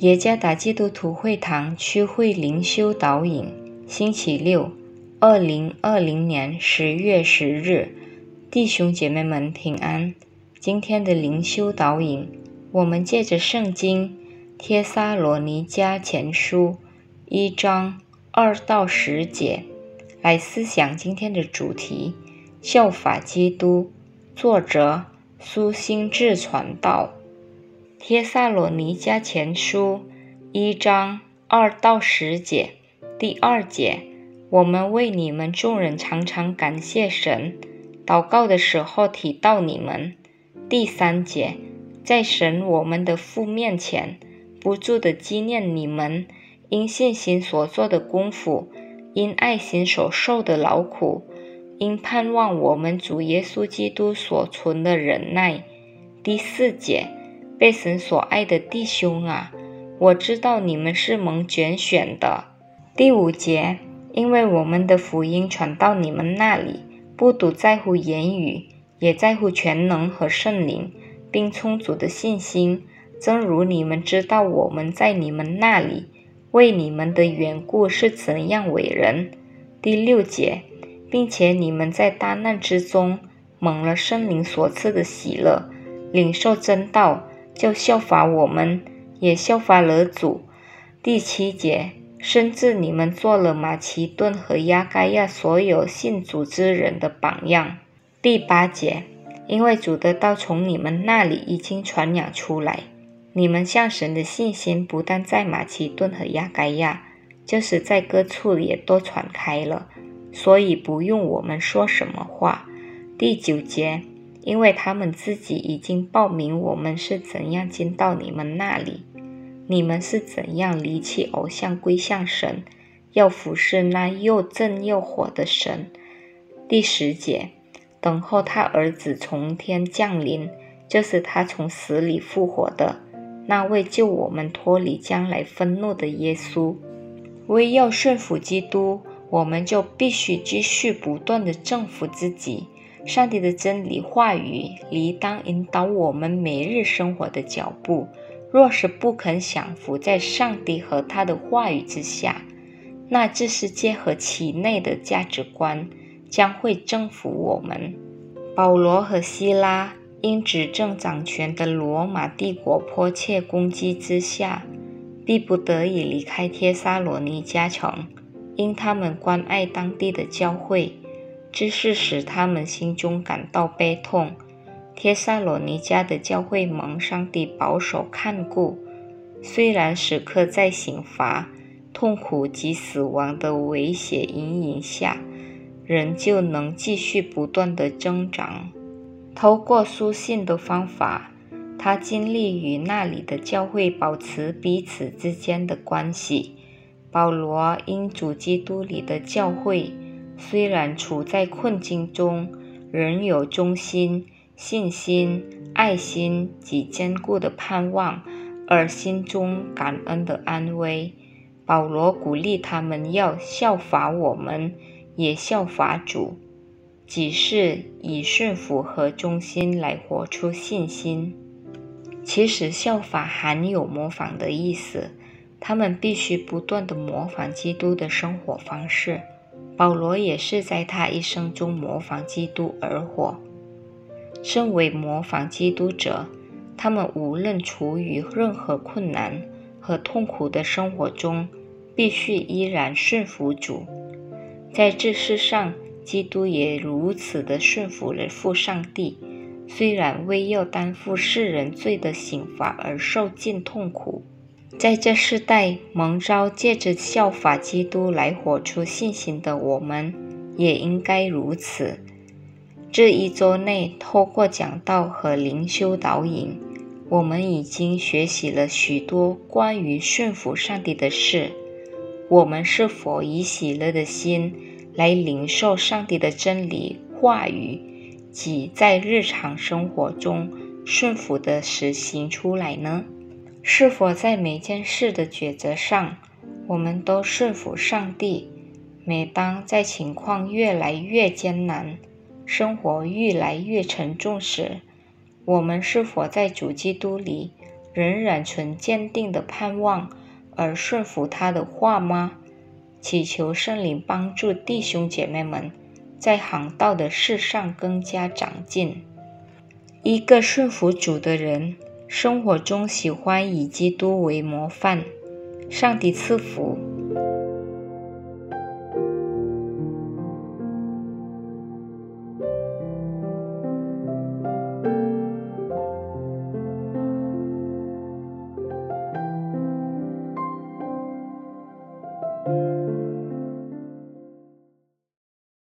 耶加达基督徒会堂区会灵修导引，星期六，二零二零年十月十日，弟兄姐妹们平安。今天的灵修导引，我们借着圣经《帖撒罗尼迦前书》一章二到十节来思想今天的主题：效法基督。作者苏心志传道。帖撒罗尼迦前书一章二到十节，第二节，我们为你们众人常常感谢神，祷告的时候提到你们。第三节，在神我们的父面前，不住的纪念你们因信心所做的功夫，因爱心所受的劳苦，因盼望我们主耶稣基督所存的忍耐。第四节。被神所爱的弟兄啊，我知道你们是蒙拣选的。第五节，因为我们的福音传到你们那里，不独在乎言语，也在乎全能和圣灵，并充足的信心。正如你们知道我们在你们那里为你们的缘故是怎样伟人。第六节，并且你们在大难之中蒙了圣灵所赐的喜乐，领受真道。就效法我们，也效法了主。第七节，甚至你们做了马其顿和亚该亚所有信主之人的榜样。第八节，因为主的道从你们那里已经传扬出来，你们向神的信心不但在马其顿和亚该亚，就是在各处也都传开了，所以不用我们说什么话。第九节。因为他们自己已经报名，我们是怎样进到你们那里，你们是怎样离弃偶像归向神，要服侍那又正又火的神。第十节，等候他儿子从天降临，就是他从死里复活的那位救我们脱离将来愤怒的耶稣。为要顺服基督，我们就必须继续不断的征服自己。上帝的真理话语理当引导我们每日生活的脚步。若是不肯降服在上帝和他的话语之下，那这世界和其内的价值观将会征服我们。保罗和希拉因执政掌权的罗马帝国迫切攻击之下，逼不得已离开帖撒罗尼迦城，因他们关爱当地的教会。这事使他们心中感到悲痛。帖撒罗尼迦的教会蒙上帝保守看顾，虽然时刻在刑罚、痛苦及死亡的威胁阴影下，仍旧能继续不断的增长。透过书信的方法，他尽力与那里的教会保持彼此之间的关系。保罗因主基督里的教会。虽然处在困境中，仍有忠心、信心、爱心及坚固的盼望，而心中感恩的安慰。保罗鼓励他们要效法我们，也效法主，即是以顺服和忠心来活出信心。其实效法含有模仿的意思，他们必须不断的模仿基督的生活方式。保罗也是在他一生中模仿基督而活。身为模仿基督者，他们无论处于任何困难和痛苦的生活中，必须依然顺服主。在这世上，基督也如此的顺服了父上帝，虽然为要担负世人罪的刑罚而受尽痛苦。在这世代蒙召借着效法基督来活出信心的我们，也应该如此。这一周内，透过讲道和灵修导引，我们已经学习了许多关于顺服上帝的事。我们是否以喜乐的心来领受上帝的真理话语，及在日常生活中顺服的实行出来呢？是否在每件事的抉择上我们都顺服上帝。每当在情况越来越艰难生活越来越沉重时我们是否在主基督里仍然存坚定的盼望而顺服他的话吗？祈求圣灵帮助弟兄姐妹们在行道的事上更加长进。一个顺服主的人生活中喜欢以基督为模范上帝赐福。